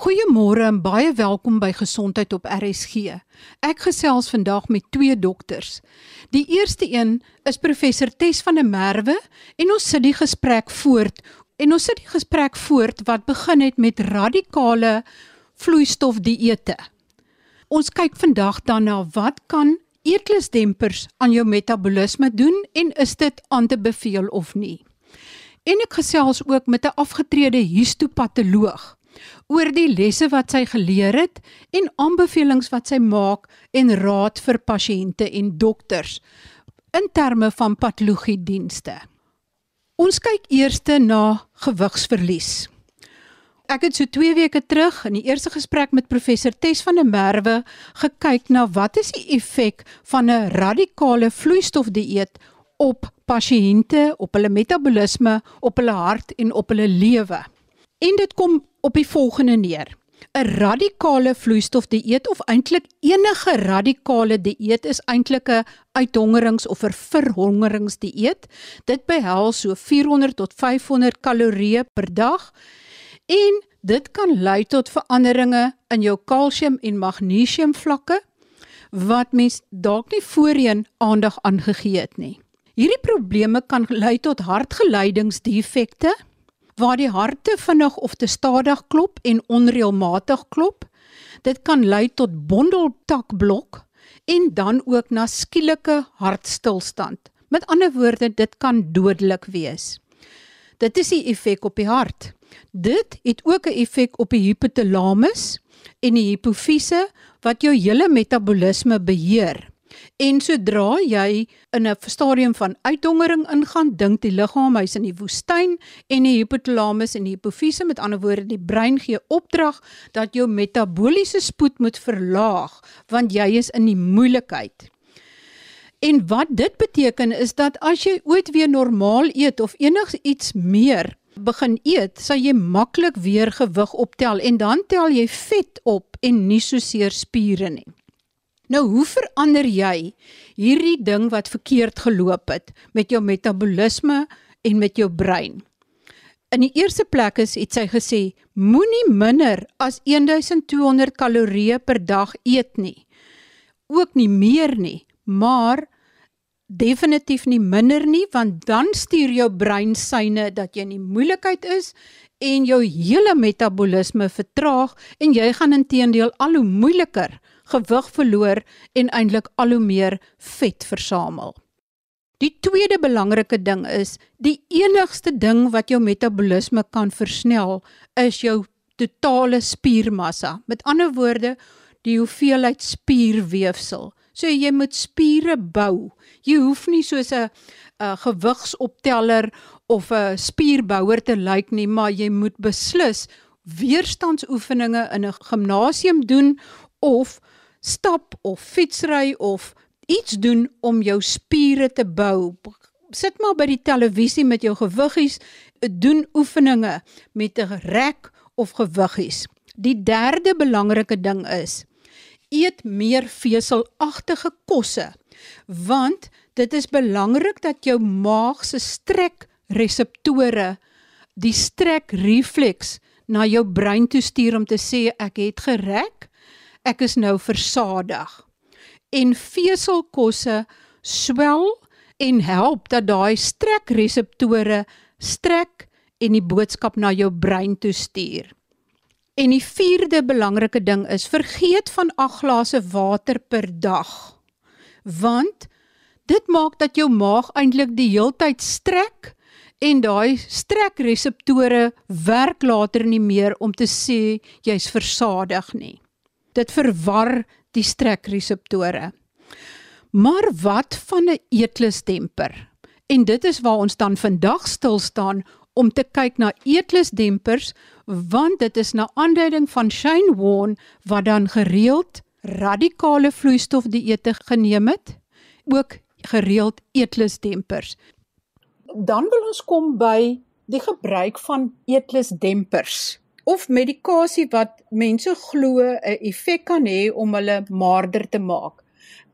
Goeiemôre en baie welkom by Gesondheid op RSG. Ek gesels vandag met twee dokters. Die eerste een is professor Tes van der Merwe en ons sit die gesprek voort en ons sit die gesprek voort wat begin het met radikale vloeistofdieete. Ons kyk vandag dan na wat kan eetlusdempers aan jou metabolisme doen en is dit aan te beveel of nie? En ek gesels ook met 'n afgetrede histopatoloog oor die lesse wat sy geleer het en aanbevelings wat sy maak en raad vir pasiënte en dokters in terme van patologie dienste. Ons kyk eers na gewigsverlies. Ek het so 2 weke terug in die eerste gesprek met professor Tes van der Merwe gekyk na wat is die effek van 'n radikale vloeistofdieet op pasiënte, op hulle metabolisme, op hulle hart en op hulle lewe. En dit kom op die volgende neer. 'n Radikale vloeistofdieet of eintlik enige radikale dieet is eintlik 'n uithongerings of 'n verhongeringsdieet. Dit behels so 400 tot 500 kalorieë per dag en dit kan lei tot veranderinge in jou kalsium en magnesium vlakke wat mens dalk nie voorheen aandag aangegee het nie. Hierdie probleme kan lei tot hartgeleidingsdefekte waar die hart te vinnig of te stadig klop en onreëlmatig klop. Dit kan lei tot bondeltakblok en dan ook na skielike hartstilstand. Met ander woorde, dit kan dodelik wees. Dit is die effek op die hart. Dit het ook 'n effek op die hypothalamus en die hipofise wat jou hele metabolisme beheer. En sodra jy in 'n stadium van uithongering ingaan, dink die liggaam hy's in die woestyn en die hypothalamus en die hipofise met ander woorde die brein gee opdrag dat jou metabooliese spoed moet verlaag want jy is in die moeilikheid. En wat dit beteken is dat as jy ooit weer normaal eet of enigiets meer begin eet, sal jy maklik weer gewig optel en dan tel jy vet op en nie so seer spiere nie. Nou hoe verander jy hierdie ding wat verkeerd geloop het met jou metabolisme en met jou brein? In die eerste plek is het sy gesê moenie minder as 1200 kalorieë per dag eet nie. Ook nie meer nie, maar definitief nie minder nie want dan stuur jou brein syne dat jy in die moeilikheid is en jou hele metabolisme vertraag en jy gaan intedeel al hoe moeiliker gewig verloor en eintlik al hoe meer vet versamel. Die tweede belangrike ding is, die enigste ding wat jou metabolisme kan versnel, is jou totale spiermassa. Met ander woorde, die hoeveelheid spierweefsel. So jy moet spiere bou. Jy hoef nie soos 'n 'n gewigsopteller of 'n spierbouer te lyk nie, maar jy moet beslis weerstandsoefeninge in 'n gimnasium doen of stap of fietsry of iets doen om jou spiere te bou. Sit maar by die televisie met jou gewiggies, doen oefeninge met 'n rek of gewiggies. Die derde belangrike ding is eet meer veselagtige kosse want dit is belangrik dat jou maag se strek reseptore die strek refleks na jou brein toe stuur om te sê ek het gerek ek is nou versadig. En veselkosse swel en help dat daai strekreseptore strek en die boodskap na jou brein toe stuur. En die vierde belangrike ding is vergeet van 8 glase water per dag. Want dit maak dat jou maag eintlik die heeltyd strek en daai strekreseptore werk later nie meer om te sê jy's versadig nie. Dit verwar die strekreseptore. Maar wat van 'n eetlusdemper? En dit is waar ons dan vandag stil staan om te kyk na eetlusdempers want dit is na aanduiding van Shane Warne wat dan gereeld radikale vloeistofdieete geneem het, ook gereeld eetlusdempers. Dan wil ons kom by die gebruik van eetlusdempers of medikasie wat mense glo 'n effek kan hê om hulle maarder te maak.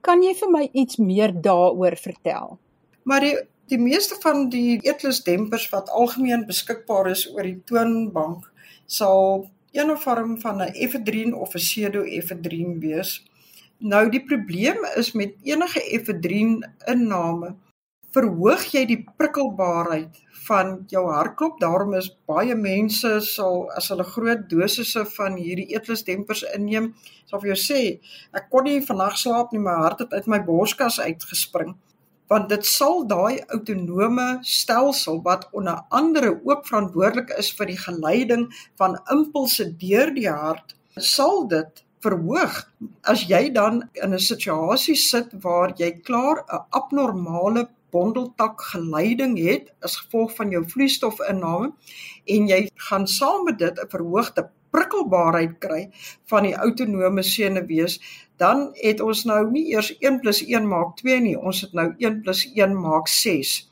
Kan jy vir my iets meer daaroor vertel? Maar die die meeste van die eetlusdempers wat algemeen beskikbaar is oor die toonbank sal een vorm van 'n efedrien of 'n pseudoefedrien wees. Nou die probleem is met enige efedrien inname verhoog jy die prikkelbaarheid van jou hartklop. Daarom is baie mense sal as hulle groot dosisse van hierdie eetlusdempers inneem, sal vir jou sê, ek kon nie vannag slaap nie, my hart het uit my borskas uitgespring. Want dit sal daai autonome stelsel wat onder andere ook verantwoordelik is vir die geleiding van impulse deur die hart, sal dit verhoog as jy dan in 'n situasie sit waar jy klaar 'n abnormale bondeltak geleiding het as gevolg van jou vloeistofinname en jy gaan saam met dit 'n verhoogde prikkelbaarheid kry van die autonome senuwees dan het ons nou nie eers 1 + 1 maak 2 nie ons het nou 1 + 1 maak 6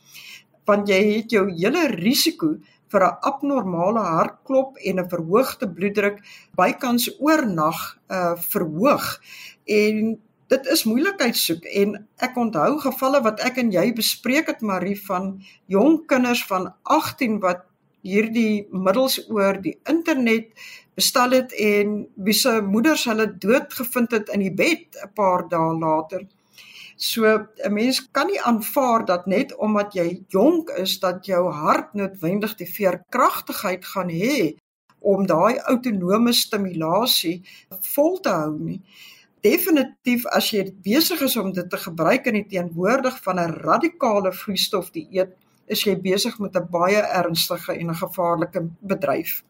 want jy het jou hele risiko vir 'n abnormale hartklop en 'n verhoogde bloeddruk bykans oornag uh verhoog en dit is moeilikheid soek en ek onthou gevalle wat ek en jy bespreek het Marie van jong kinders van 18 wat hierdie middels oor die internet bestel het en wie se moeders hulle dood gevind het in die bed 'n paar dae later. So 'n mens kan nie aanvaar dat net omdat jy jonk is dat jou hart noodwendig die veerkragtigheid gaan hê om daai autonome stimulasie vol te hou nie definitief as jy besig is om dit te gebruik in die teenwoordig van 'n radikale vloeistofdieet, is jy besig met 'n baie ernstige en 'n gevaarlike bedryf.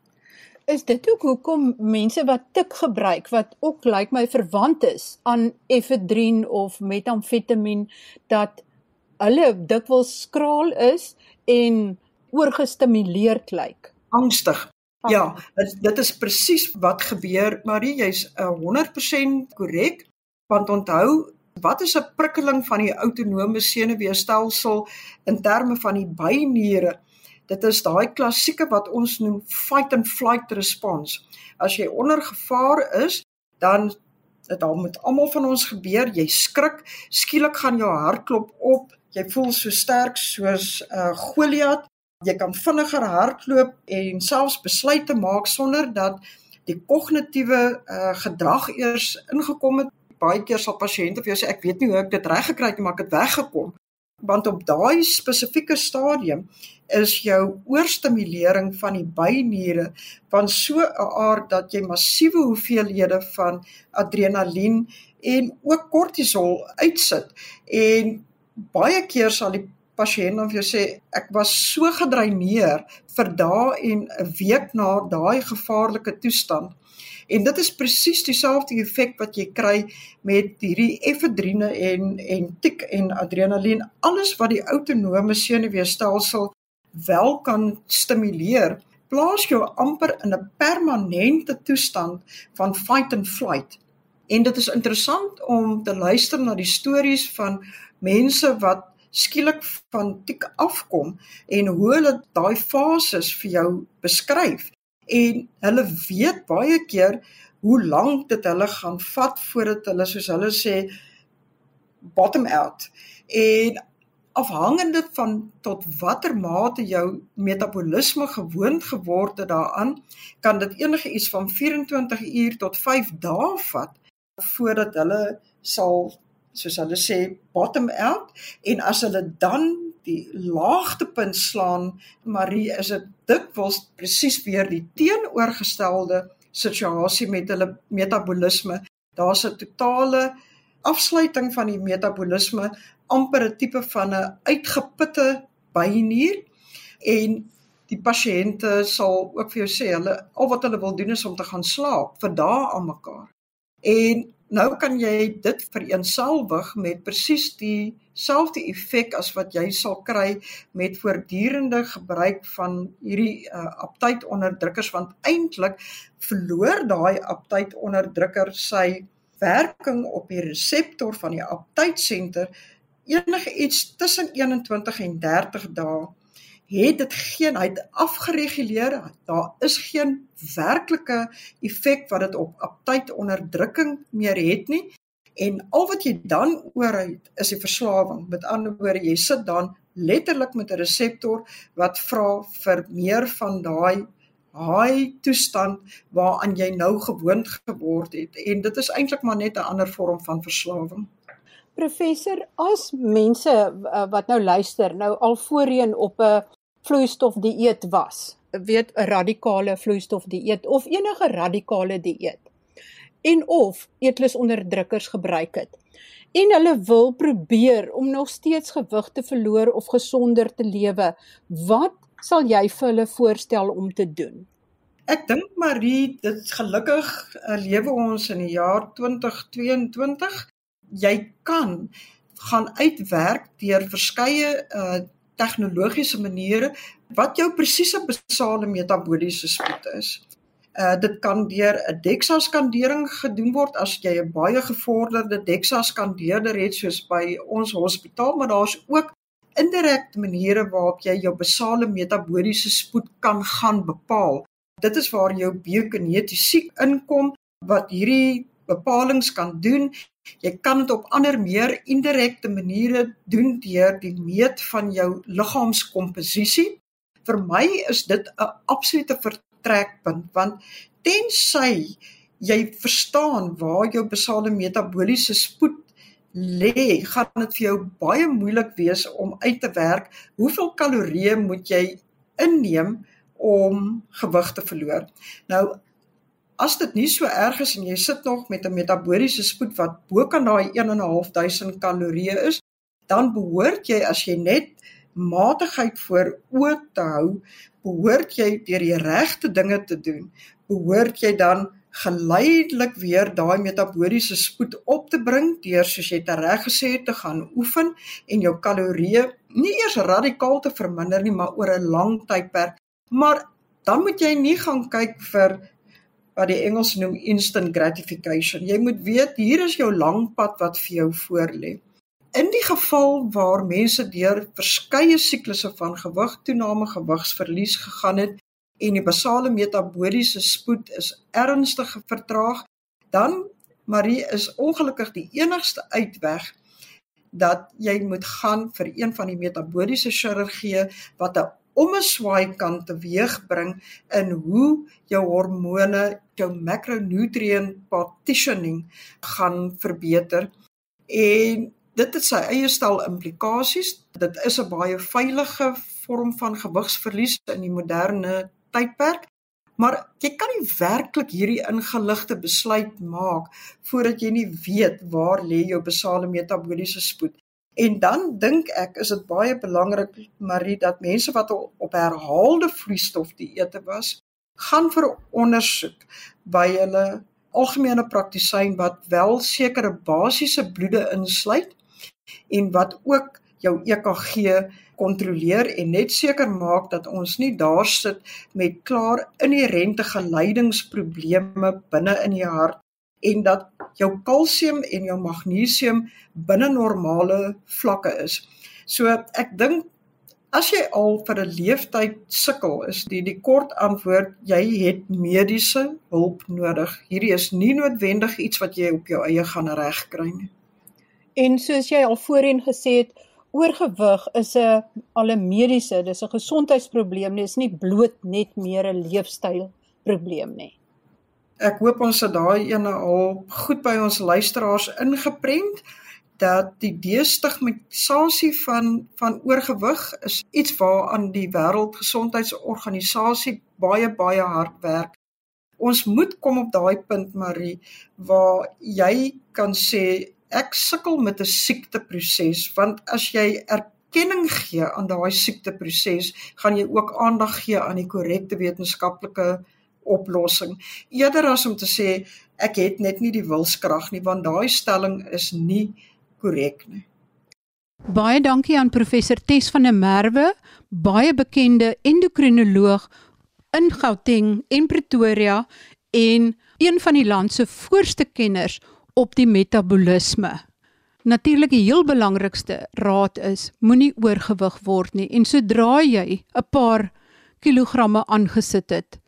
Is dit ook hoekom mense wat tik gebruik wat ook lyk like my verwant is aan efedrien of metamfetamien dat hulle dikwels skraal is en oorgestimuleerd lyk? Angstig. Ja, dit, dit is presies wat gebeur, Marie, jy's uh, 100% korrek. Want onthou, wat is 'n prikkeling van die autonome senuweestelsel in terme van die byniere? Dit is daai klassieke wat ons noem fight and flight response. As jy onder gevaar is, dan dit al met almal van ons gebeur, jy skrik, skielik gaan jou hart klop op, jy voel so sterk soos 'n uh, Goliat jy kan vinniger hardloop en selfs besluite maak sonder dat die kognitiewe uh, gedrag eers ingekom het. Baie keer sal pasiënte vir jou sê ek weet nie hoe ek dit reg gekry het nie, maar ek het weggekom. Want op daai spesifieke stadium is jou oorstimulering van die byniere van so 'n aard dat jy massiewe hoeveelhede van adrenalien en ook kortisol uitsit en baie keer sal die pasiënt dan vir jou sê ek was so gedreineer vir dae en 'n week na daai gevaarlike toestand. En dit is presies dieselfde effek wat jy kry met hierdie efedrine en en tik en adrenalien, alles wat die autonome senuweestelsel wel kan stimuleer, plaas jou amper in 'n permanente toestand van fight and flight. En dit is interessant om te luister na die stories van mense wat skielik van tik afkom en hoe hulle daai fases vir jou beskryf en hulle weet baie keer hoe lank dit hulle gaan vat voordat hulle soos hulle sê bottom out. En afhangende van tot watter mate jou metabolisme gewoond geword het daaraan kan dit enige iets van 24 uur tot 5 dae vat voordat hulle sal soos hulle sê bottom out en as hulle dan die laagtepunt slaan Marie is dit dikwels presies weer die teenoorgestelde situasie met hulle metabolisme. Daar's 'n totale afsluiting van die metabolisme amper 'n tipe van 'n uitgeputte bynier en die pasiënte sal ook vir jou sê hulle al wat hulle wil doen is om te gaan slaap vir dae aan mekaar. En Nou kan jy dit vereensalwig met presies dieselfde effek as wat jy sal kry met voortdurende gebruik van hierdie uh, aptydonderdrukkers want eintlik verloor daai aptydonderdrukker sy werking op die reseptor van die aptydsenter enige iets tussen 21 en 30 dae het dit geen hy het afgereguleer daar is geen werklike effek wat dit op aptydonderdrukking meer het nie. En al wat jy dan oor het is die verslawing met ander woorde jy sit dan letterlik met 'n reseptor wat vra vir meer van daai high toestand waaraan jy nou gewoond geword het. En dit is eintlik maar net 'n ander vorm van verslawing. Professor, as mense uh, wat nou luister, nou al voorheen op 'n vloeistofdieet was, weet 'n radikale vloeistofdieet of enige radikale dieet en of eetlusonderdrukkers gebruik het en hulle wil probeer om nog steeds gewig te verloor of gesonder te lewe, wat sal jy vir hulle voorstel om te doen? Ek dink Marie, dit gelukkig uh, lewe ons in die jaar 2022. Jy kan gaan uitwerk deur verskeie uh tegnologiese maniere wat jou presiese basale metaboliese spoed is. Uh dit kan deur 'n DEXA skandering gedoen word as jy 'n baie gevorderde DEXA skandeerder het soos by ons hospitaal, maar daar's ook indirekte maniere waarop jy jou basale metaboliese spoed kan gaan bepaal. Dit is waar jou biokinetiek inkom wat hierdie bepalinge kan doen. Jy kan dit op ander meer indirekte maniere doen deur die meet van jou liggaamskomposisie. Vir my is dit 'n absolute vertrekpunt want tensy jy verstaan waar jou basale metaboliese spoed lê, gaan dit vir jou baie moeilik wees om uit te werk hoeveel kalorieë moet jy inneem om gewig te verloor. Nou as dit nie so erg is en jy sit nog met 'n metaboliese spoed wat bo kan daai 1.500 kalorieë is, dan behoort jy as jy net matigheid voor oë te hou, behoort jy deur die regte dinge te doen, behoort jy dan geleidelik weer daai metaboliese spoed op te bring deur soos jy reg gesê het te gaan oefen en jou kalorieë nie eers radikaal te verminder nie, maar oor 'n lang tydperk. Maar dan moet jy nie gaan kyk vir wat die Engels noem instant gratification. Jy moet weet hier is jou lang pad wat vir jou voorlê. In die geval waar mense deur verskeie siklusse van gewigtoename, gewigsverlies gegaan het en die basale metaboliese spoed is ernstig vertraag, dan Marie is ongelukkig die enigste uitweg dat jy moet gaan vir een van die metaboliese chirurgie wat 'n omeswaai kan teweegbring in hoe jou hormone, jou macronutrient partitioning gaan verbeter en dit het sy eie stel implikasies. Dit is 'n baie veilige vorm van gewigsverlies in die moderne tydperk. Maar jy kan nie werklik hierdie ingeligte besluit maak voordat jy nie weet waar lê jou basale metaboliese spoed. En dan dink ek is dit baie belangrik Marie dat mense wat op herhaalde vloeistofdieete was, gaan vir ondersoek by hulle algemene praktisyn wat wel sekere basiese bloede insluit en wat ook jou EKG kontroleer en net seker maak dat ons nie daar sit met klaar inherente geleidingsprobleme binne in die hart en dat jou kalsium en jou magnesium binne normale vlakke is. So ek dink as jy al vir 'n leeftyd sukkel, is die die kort antwoord jy het mediese hulp nodig. Hierdie is nie noodwendig iets wat jy op jou eie gaan regkry nie. En soos jy al voorheen gesê het, oorgewig is 'n al 'n mediese, dis 'n gesondheidsprobleem, dis nie bloot net meer 'n leefstylprobleem nie. Ek hoop ons het daai ene al goed by ons luisteraars ingeprent dat die destigmatisasie van van oorgewig is iets waaraan die wêreldgesondheidsorganisasie baie baie hard werk. Ons moet kom op daai punt Marie waar jy kan sê ek sukkel met 'n siekteproses want as jy erkenning gee aan daai siekteproses, gaan jy ook aandag gee aan die korrekte wetenskaplike oplossing eerder as om te sê ek het net nie die wilskrag nie want daai stelling is nie korrek nie. Baie dankie aan professor Tes van der Merwe, baie bekende endokrinoloog in Gauteng en Pretoria en een van die land se voorste kenners op die metabolisme. Natuurlik die heel belangrikste raad is moenie oorgewig word nie en sodra jy 'n paar kilogramme aangesit het,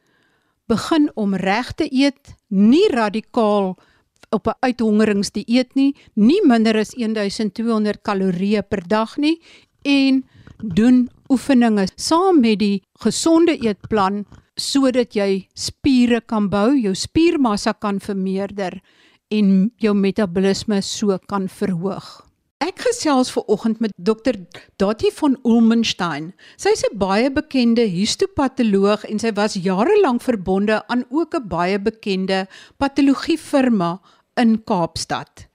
begin om reg te eet, nie radikaal op 'n uithongeringsdieet nie, nie minder as 1200 kalorieë per dag nie en doen oefeninge saam met die gesonde eetplan sodat jy spiere kan bou, jou spiermassa kan vermeerder en jou metabolisme so kan verhoog. Ek gesels ver oggend met Dr. Dottie van Ulmenstein. Sy's 'n baie bekende histopatoloog en sy was jare lank verbonde aan ook 'n baie bekende patologiefirma in Kaapstad.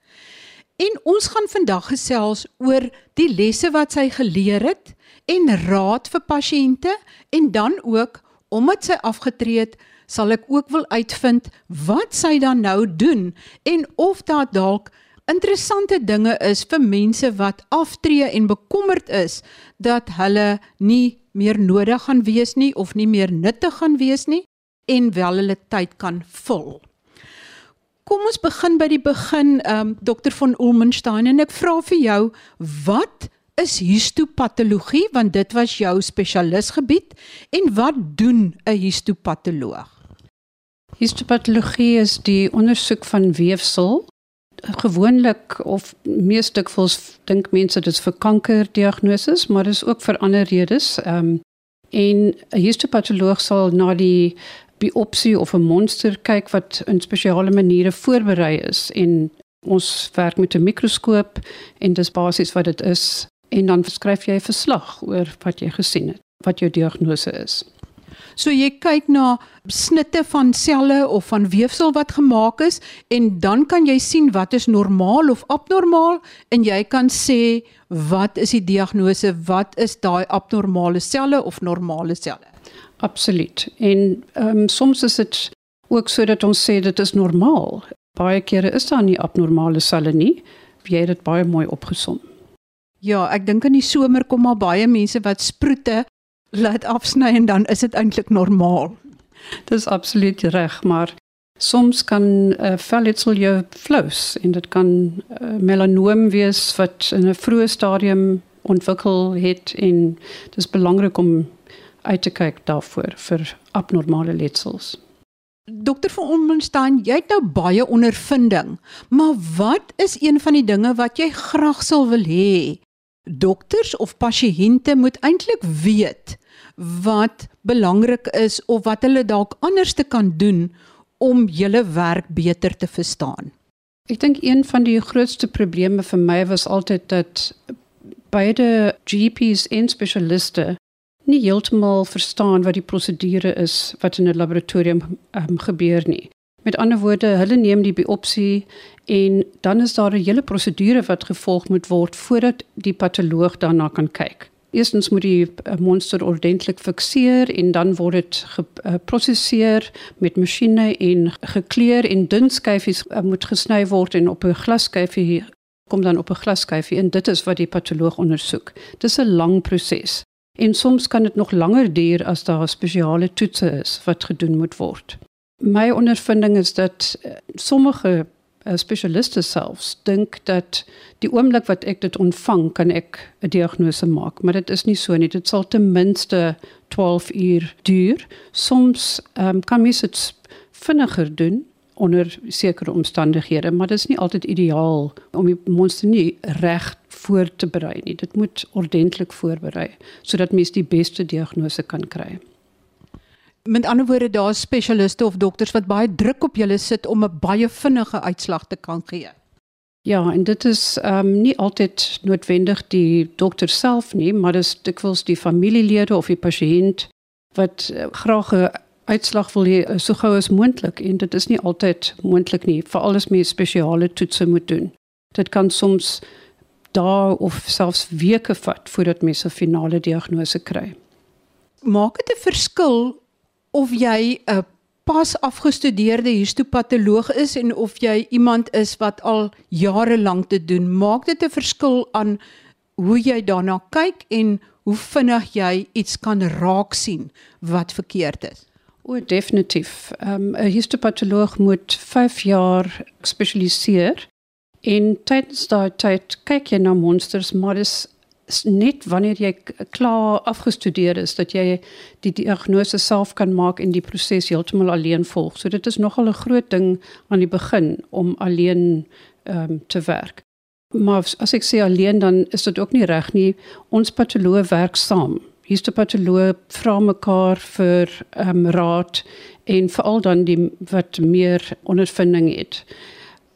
En ons gaan vandag gesels oor die lesse wat sy geleer het en raad vir pasiënte en dan ook omdat sy afgetree het, sal ek ook wil uitvind wat sy dan nou doen en of daar dalk interessante dinge is vir mense wat aftree en bekommerd is dat hulle nie meer nodig gaan wees nie of nie meer nuttig gaan wees nie en wel hulle tyd kan vul. Kom ons begin by die begin, ehm um, Dr van Ulmenstein en ek vra vir jou, wat is histopatologie want dit was jou spesialisgebied en wat doen 'n histopatoloog? Histopatologie is die ondersoek van weefsel gewoonlik of meestal vols dink mense dit is vir kankerdiagnoses, maar dit is ook vir ander redes. Ehm um, en 'n histopatoloog sal na die biopsie of 'n monster kyk wat in spesiale maniere voorberei is en ons werk met 'n mikroskoop en dis basies wat dit is en dan skryf jy 'n verslag oor wat jy gesien het, wat jou diagnose is. So jy kyk na snitte van selle of van weefsel wat gemaak is en dan kan jy sien wat is normaal of abnormaal en jy kan sê wat is die diagnose, wat is daai abnormale selle of normale selle. Absoluut. En ehm um, soms is dit ook sodat ons sê dit is normaal. Baie kere is daar nie abnormale selle nie. Jy het dit baie mooi opgesom. Ja, ek dink in die somer kom maar baie mense wat sproete laat afsny en dan is dit eintlik normaal. Dis absoluut reg, maar soms kan 'n uh, velletsel jou flous en dit kan uh, melanoom wees wat in 'n vroeë stadium ontwikkel het en dis belangrik om uit te kyk daarvoor vir abnormale letsels. Dokter van Onmenstein, jy het nou baie ondervinding, maar wat is een van die dinge wat jy graag sou wil hê dokters of pasiënte moet eintlik weet wat belangrik is of wat hulle dalk anders te kan doen om julle werk beter te verstaan. Ek dink een van die grootste probleme vir my was altyd dat beide GPs en spesialiste nie heeltemal verstaan wat die prosedure is wat in 'n laboratorium um, gebeur nie. Met ander woorde, hulle neem die biopsie en dan is daar 'n hele prosedure wat gevolg moet word voordat die patoloog daarna kan kyk. Eerstens moet die eh, monster ordentlik fikseer en dan word dit geprosesseer met masjiene en gekleur en dun skyfies eh, moet gesny word en op 'n glasskyfie kom dan op 'n glasskyfie en dit is wat die patoloog ondersoek. Dis 'n lang proses. En soms kan dit nog langer duur as daar spesiale toetse is wat gedoen moet word. My ondervinding is dat eh, sommige uh, spesialiste selfs dink dat die oomblik wat ek dit ontvang kan ek 'n diagnose maak, maar dit is nie so nie. Dit sal ten minste 12 uur duur. Soms um, kan mens dit vinniger doen onder sekere omstandighede, maar dit is nie altyd ideaal om die monster nie reg voor te berei nie. Dit moet ordentlik voorberei sodat mens die beste diagnose kan kry. Met ander woorde daar's spesialiste of dokters wat baie druk op julle sit om 'n baie vinnige uitslag te kan gee. Ja, en dit is ehm um, nie altyd noodwendig die dokter self nie, maar dis dikwels die familielede of die pasiënt wat uh, graag 'n uitslag wil hê uh, so gou as moontlik en dit is nie altyd moontlik nie, veral as mens spesiale toetse moet doen. Dit kan soms dae of selfs weke vat voordat mens 'n finale diagnose kry. Maak dit 'n verskil of jy 'n pas afgestudeerde histopatoloog is en of jy iemand is wat al jare lank te doen, maak dit 'n verskil aan hoe jy daarna kyk en hoe vinnig jy iets kan raak sien wat verkeerd is. O, definitief. Ehm, 'n um, histopatoloog moet 5 jaar spesialiseer en tydens daai tyd kyk jy na monsters, maar dis net wanneer jy klaar afgestudeer is dat jy die diagnose self kan maak en die proses heeltemal alleen volg. So dit is nogal 'n groot ding aan die begin om alleen ehm um, te werk. Maar as ek sê alleen dan is dit ook nie reg nie. Ons patoloog werk saam histopatoloog vra mekaar vir um, raad en veral dan die wat meer ondervinding het.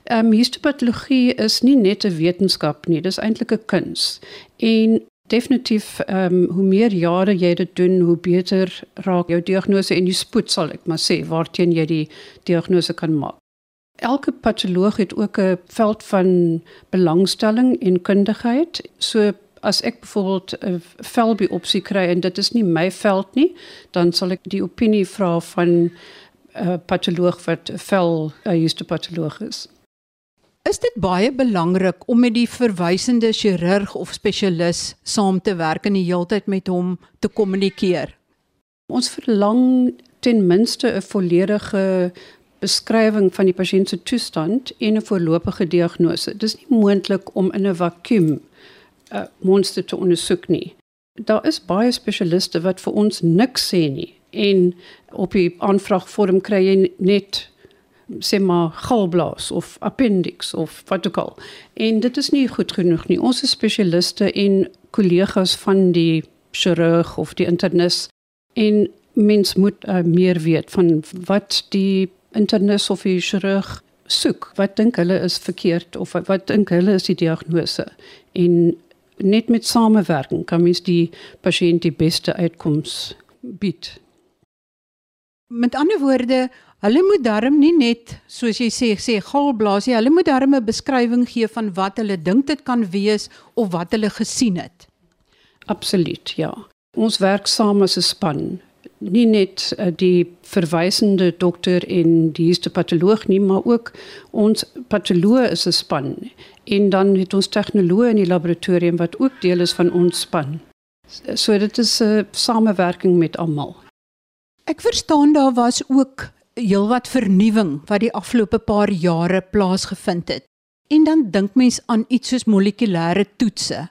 Ehm um, histopatologie is nie net 'n wetenskap nie, dis eintlik 'n kuns. En definitief ehm um, hoe meer jare jy dit doen, hoe beter raak jou diagnose en die spoed sal ek maar sê waarteen jy die diagnose kan maak. Elke patoloog het ook 'n veld van belangstelling en kundigheid. So as ek byvoorbeeld 'n velbiopsie kry en dit is nie my veld nie, dan sal ek die opinie vra van 'n uh, patoloog wat 'n vel uh, histopatoloog is. Is dit baie belangrik om met die verwysende chirurg of spesialis saam te werk en die heeltyd met hom te kommunikeer? Ons verlang ten minste 'n volledige beskrywing van die pasiënt se toestand en 'n voorlopige diagnose. Dit is nie moontlik om in 'n vakuum 'n uh, monster te ondersoek nie. Daar is baie spesialiste wat vir ons niks sê nie en op die aanvraagvorm kry jy net sê maar galblaas of appendix of wat ook al. En dit is nie goed genoeg nie. Ons is spesialiste en kollegas van die chirurg of die internis en mens moet uh, meer weet van wat die internis of die chirurg soek. Wat dink hulle is verkeerd of wat, wat dink hulle is die diagnose? En net met samewerking kan mens die pasiënt die beste uitkoms bied. Met ander woorde, hulle moet darm nie net soos jy sê sê galblaas nie, hulle moet darm 'n beskrywing gee van wat hulle dink dit kan wees of wat hulle gesien het. Absoluut, ja. Ons werk saam as 'n span nie net uh, die verwysende dokter en die histopatoloog nie, maar ook ons patoloog is 'n span. En dan het ons tegnoloë in die laboratorium wat ook deel is van ons span. So dit is 'n samewerking met almal. Ek verstaan daar was ook heelwat vernuwing wat die afgelope paar jare plaasgevind het. En dan dink mens aan iets soos molekulêre toetse.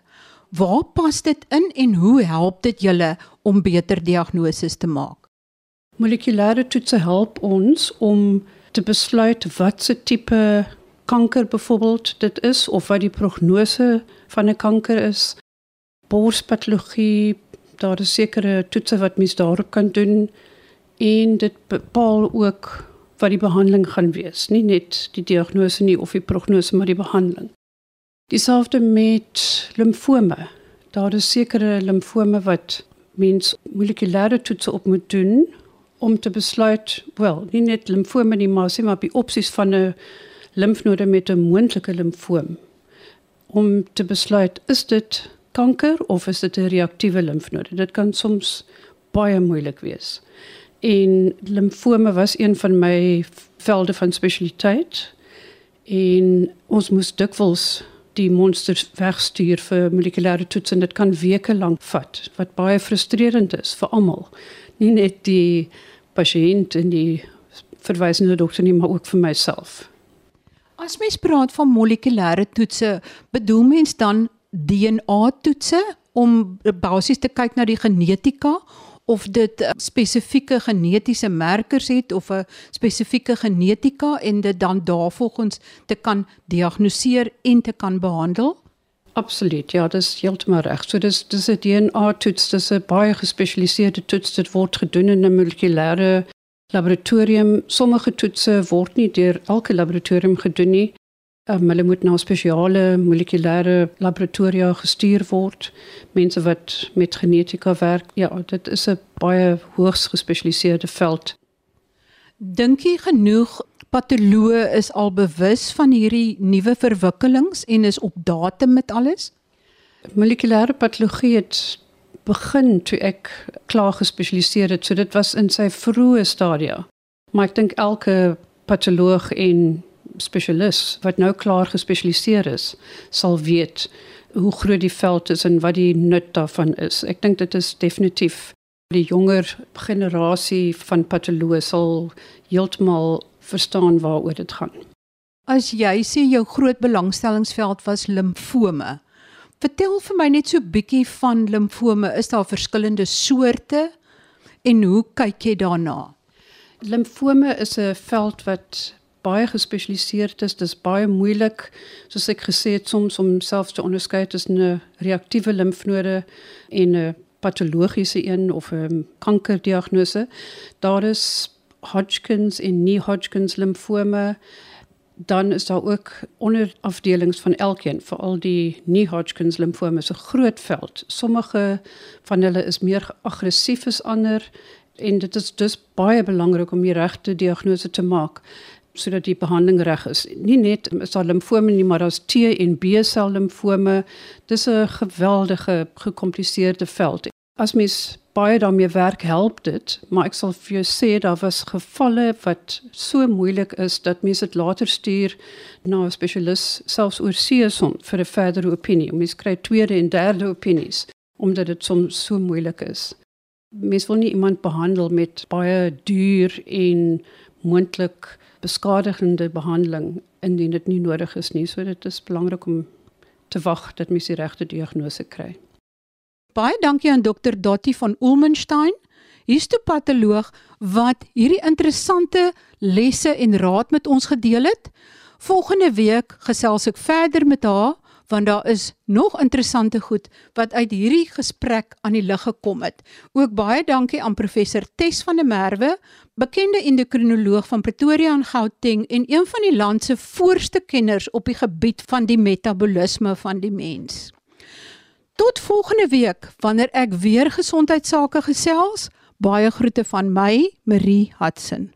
Waar pas dit in en hoe help dit julle om beter diagnoses te maak? Molekulêre toetse help ons om te besluit wat se tipe kanker byvoorbeeld dit is of wat die prognose van 'n kanker is. Borspatologie, daar is sekere toetse wat mens daarop kan doen en dit bepaal ook wat die behandeling gaan wees, nie net die diagnose nie of die prognose maar die behandeling. Dieselfde met limfome. Daar is sekere limfome wat mens molekulêre toetse op moet doen om te besluit, wel, nie net limfome nie, maar sê maar biopsies van 'n limfnode met 'n moontlike limfoom om te besluit is dit kanker of is dit 'n reaktiewe limfnode. Dit kan soms baie moeilik wees. En limfome was een van my velde van spesialiteit. En ons moes dikwels die monsters wegstuur vir molekulêre toets en dit kan weke lank vat wat baie frustrerend is vir almal. Nie net die pasiënt en die verwysende dokter nie maar ook vir myself. As mens praat van molekulêre toetse bedoel mens dan DNA toetse om basies te kyk na die genetika of dit eh, spesifieke genetiese merkers het of 'n spesifieke genetika en dit dan daarvolgens te kan diagnoseer en te kan behandel? Absoluut. Ja, dis heeltemal reg. So dis dis 'n DNA toets, dis 'n baie gespesialiseerde toets dit word gedoen in 'n molekulêre laboratorium. Sommige toetse word nie deur elke laboratorium gedoen nie. Um, hulle moet na spesiale molekulêre laboratoria gestuur word. Mense wat met genetika werk. Ja, dit is 'n baie hoogs gespesialiseerde veld. Dink jy genoeg patoloë is al bewus van hierdie nuwe verwikkelings en is op datum met alles? Molekulêre patologie het begin toe ek klaar gespesialiseer het. So dit was in sy vroeë stadia. Maar ek dink elke patoloog en spesialis wat nou klaar gespesialiseer is, sal weet hoe groot die veld is en wat die nut daarvan is. Ek dink dit is definitief die jonger generasie van patoloë sal heeltemal verstaan waaroor dit gaan. As jy sê jou groot belangstellingsveld was limfome. Vertel vir my net so bietjie van limfome. Is daar verskillende soorte en hoe kyk jy daarna? Limfome is 'n veld wat baie gespesialiseerd is. Dis baie moeilik, soos ek gesê het, soms om selfs te onderskei tussen 'n reaktiewe limfnode en 'n patologiese een of 'n kankerdiagnose. Daar is Hodgkins en nie Hodgkins limfome dan is daar ook onderafdelings van elkeen vir al die nie Hodgkins limfome se groot veld. Sommige van hulle is meer aggressief as ander en dit is dus baie belangrik om die regte diagnose te maak sodat die behandeling reg is. Nie net is daar limfome nie, maar daar's T en B sel limfome. Dis 'n geweldige gekompliseerde veld. As mens baie daarmee werk help dit, maar ek sal vir jou sê daar was gevalle wat so moeilik is dat mense dit later stuur na 'n spesialis selfs oor seeson vir 'n verdere opinie. Mense kry tweede en derde opinies omdat dit soms so moeilik is. Mense wil nie iemand behandel met baie duur en moontlik beskadigende behandeling indien dit nie nodig is nie. So dit is belangrik om te wag dat mens die regte diagnose kry. Baie dankie aan dokter Dottie van Ulmenstein, histopatoloog wat hierdie interessante lesse en raad met ons gedeel het. Volgende week gesels ek verder met haar want daar is nog interessante goed wat uit hierdie gesprek aan die lig gekom het. Ook baie dankie aan professor Tes van der Merwe, bekende endokrinoloog van Pretoria en Gauteng en een van die land se voorste kenners op die gebied van die metabolisme van die mens. Tot volgende week wanneer ek weer gesondheidsake gesels. Baie groete van my, Marie Hudson.